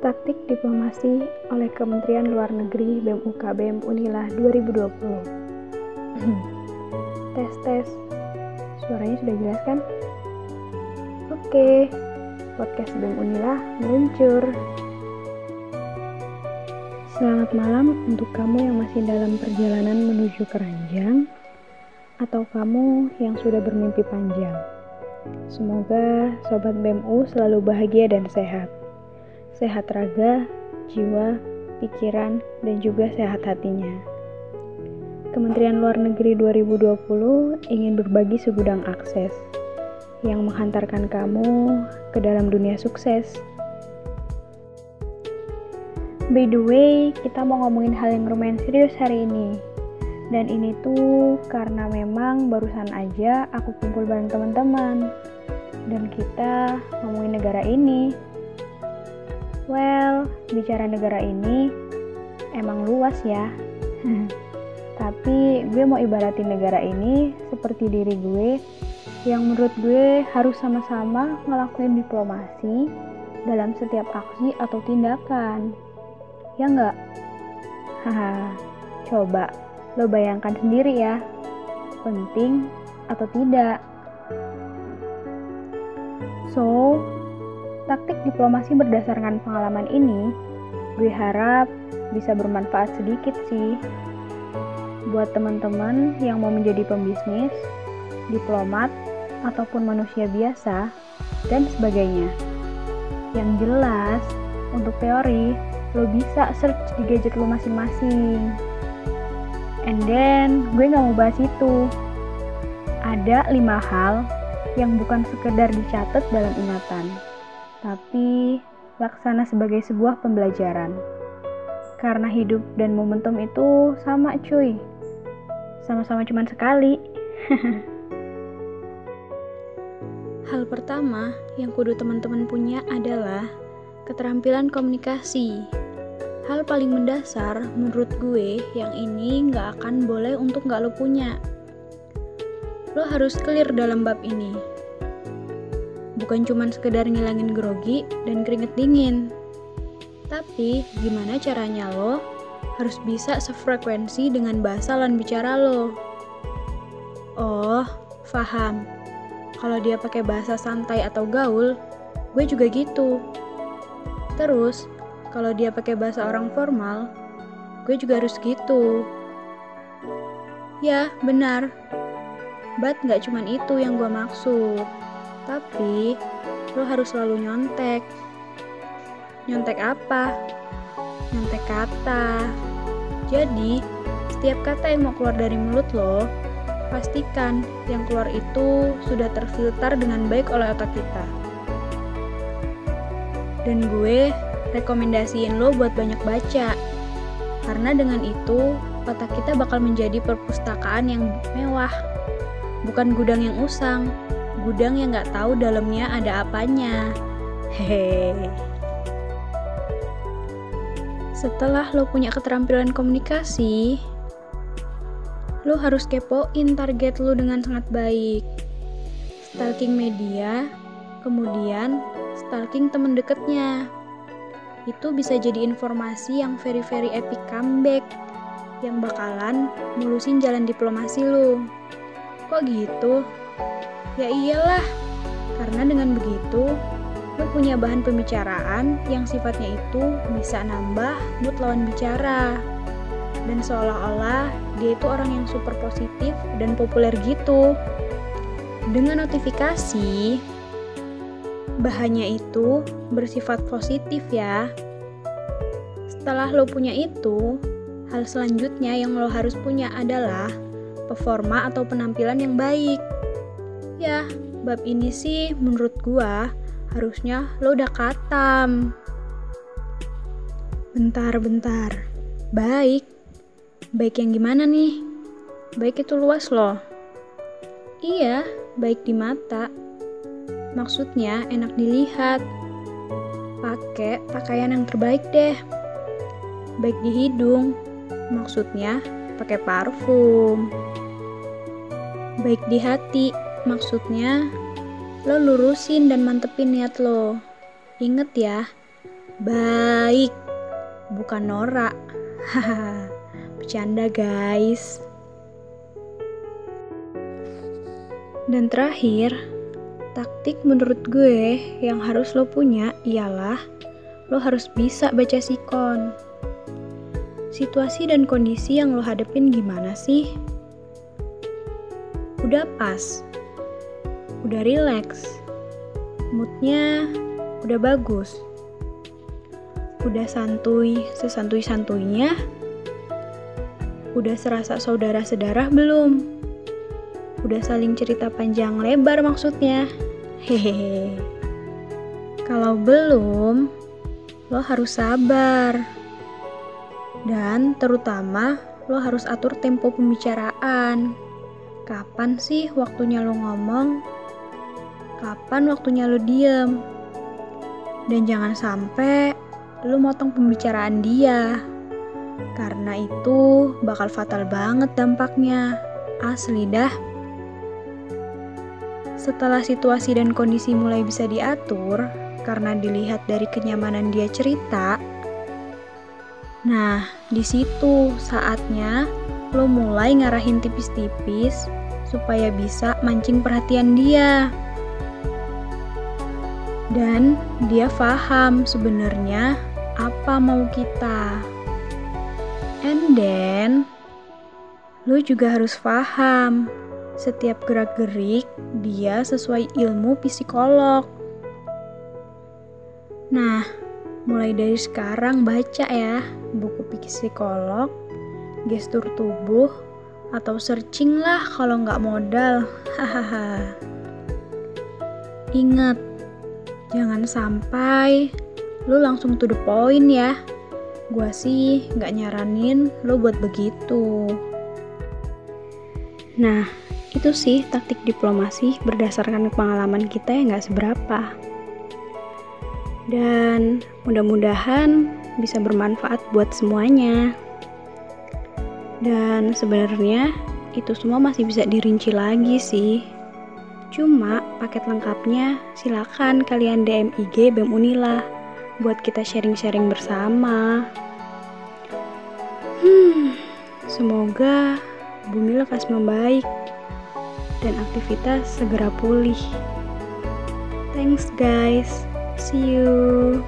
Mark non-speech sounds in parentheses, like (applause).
Taktik Diplomasi oleh Kementerian Luar Negeri BEM UKBM Unila 2020 Tes tes Suaranya sudah jelas kan? Oke. Podcast BEM Unila meluncur. Selamat malam untuk kamu yang masih dalam perjalanan menuju keranjang Atau kamu yang sudah bermimpi panjang. Semoga Sobat BEMU selalu bahagia dan sehat sehat raga, jiwa, pikiran, dan juga sehat hatinya. Kementerian Luar Negeri 2020 ingin berbagi segudang akses yang menghantarkan kamu ke dalam dunia sukses. By the way, kita mau ngomongin hal yang lumayan serius hari ini. Dan ini tuh karena memang barusan aja aku kumpul bareng teman-teman. Dan kita ngomongin negara ini. Well, bicara negara ini emang luas ya. (laughs) Tapi gue mau ibaratin negara ini seperti diri gue yang menurut gue harus sama-sama ngelakuin diplomasi dalam setiap aksi atau tindakan. Ya enggak? Haha, coba lo bayangkan sendiri ya, penting atau tidak. So, Taktik diplomasi berdasarkan pengalaman ini, gue harap bisa bermanfaat sedikit sih buat teman-teman yang mau menjadi pembisnis, diplomat, ataupun manusia biasa, dan sebagainya. Yang jelas, untuk teori, lo bisa search di gadget lo masing-masing. And then, gue gak mau bahas itu. Ada lima hal yang bukan sekedar dicatat dalam ingatan tapi laksana sebagai sebuah pembelajaran. Karena hidup dan momentum itu sama cuy. Sama-sama cuman sekali. (laughs) Hal pertama yang kudu teman-teman punya adalah keterampilan komunikasi. Hal paling mendasar menurut gue yang ini nggak akan boleh untuk nggak lo punya. Lo harus clear dalam bab ini bukan cuma sekedar ngilangin grogi dan keringet dingin. Tapi, gimana caranya lo harus bisa sefrekuensi dengan bahasa lan bicara lo. Oh, faham. Kalau dia pakai bahasa santai atau gaul, gue juga gitu. Terus, kalau dia pakai bahasa orang formal, gue juga harus gitu. Ya, benar. But nggak cuman itu yang gue maksud. Tapi, lo harus selalu nyontek. Nyontek apa? Nyontek kata. Jadi, setiap kata yang mau keluar dari mulut lo, pastikan yang keluar itu sudah terfilter dengan baik oleh otak kita. Dan gue rekomendasiin lo buat banyak baca. Karena dengan itu, otak kita bakal menjadi perpustakaan yang mewah, bukan gudang yang usang gudang yang nggak tahu dalamnya ada apanya. Hehe. Setelah lo punya keterampilan komunikasi, lo harus kepoin target lo dengan sangat baik. Stalking media, kemudian stalking temen deketnya. Itu bisa jadi informasi yang very very epic comeback yang bakalan mulusin jalan diplomasi lo. Kok gitu? Ya iyalah, karena dengan begitu lo punya bahan pembicaraan yang sifatnya itu bisa nambah mood lawan bicara. Dan seolah-olah dia itu orang yang super positif dan populer gitu. Dengan notifikasi, bahannya itu bersifat positif ya. Setelah lo punya itu, hal selanjutnya yang lo harus punya adalah performa atau penampilan yang baik. Ya, bab ini sih menurut gua harusnya lo udah katam. Bentar-bentar. Baik. Baik yang gimana nih? Baik itu luas loh. Iya, baik di mata. Maksudnya enak dilihat. Pakai pakaian yang terbaik deh. Baik di hidung. Maksudnya pakai parfum. Baik di hati Maksudnya, lo lurusin dan mantepin niat lo. Ingat ya, baik, bukan norak. Hahaha, (laughs) bercanda guys. Dan terakhir, taktik menurut gue yang harus lo punya ialah lo harus bisa baca sikon. Situasi dan kondisi yang lo hadepin gimana sih? Udah pas, udah relax, moodnya udah bagus, udah santuy sesantuy-santuйnya, udah serasa saudara sedarah belum? Udah saling cerita panjang lebar maksudnya. Hehehe. Kalau belum, lo harus sabar. Dan terutama lo harus atur tempo pembicaraan. Kapan sih waktunya lo ngomong? Kapan waktunya lo diem? Dan jangan sampai lo motong pembicaraan dia. Karena itu bakal fatal banget dampaknya. Asli dah. Setelah situasi dan kondisi mulai bisa diatur, karena dilihat dari kenyamanan dia cerita, nah di situ saatnya lo mulai ngarahin tipis-tipis supaya bisa mancing perhatian dia. Dan dia paham sebenarnya apa mau kita. And then, lo juga harus paham setiap gerak-gerik dia sesuai ilmu psikolog. Nah, mulai dari sekarang baca ya buku psikolog, gestur tubuh, atau searching lah kalau nggak modal. (laughs) Hahaha. Ingat, jangan sampai lu langsung to the point ya. Gua sih nggak nyaranin lu buat begitu. Nah, itu sih taktik diplomasi berdasarkan pengalaman kita yang gak seberapa. Dan mudah-mudahan bisa bermanfaat buat semuanya. Dan sebenarnya itu semua masih bisa dirinci lagi sih. Cuma paket lengkapnya silakan kalian DM IG BEM Unila buat kita sharing-sharing bersama. Hmm, semoga bumi lekas membaik dan aktivitas segera pulih. Thanks guys. See you.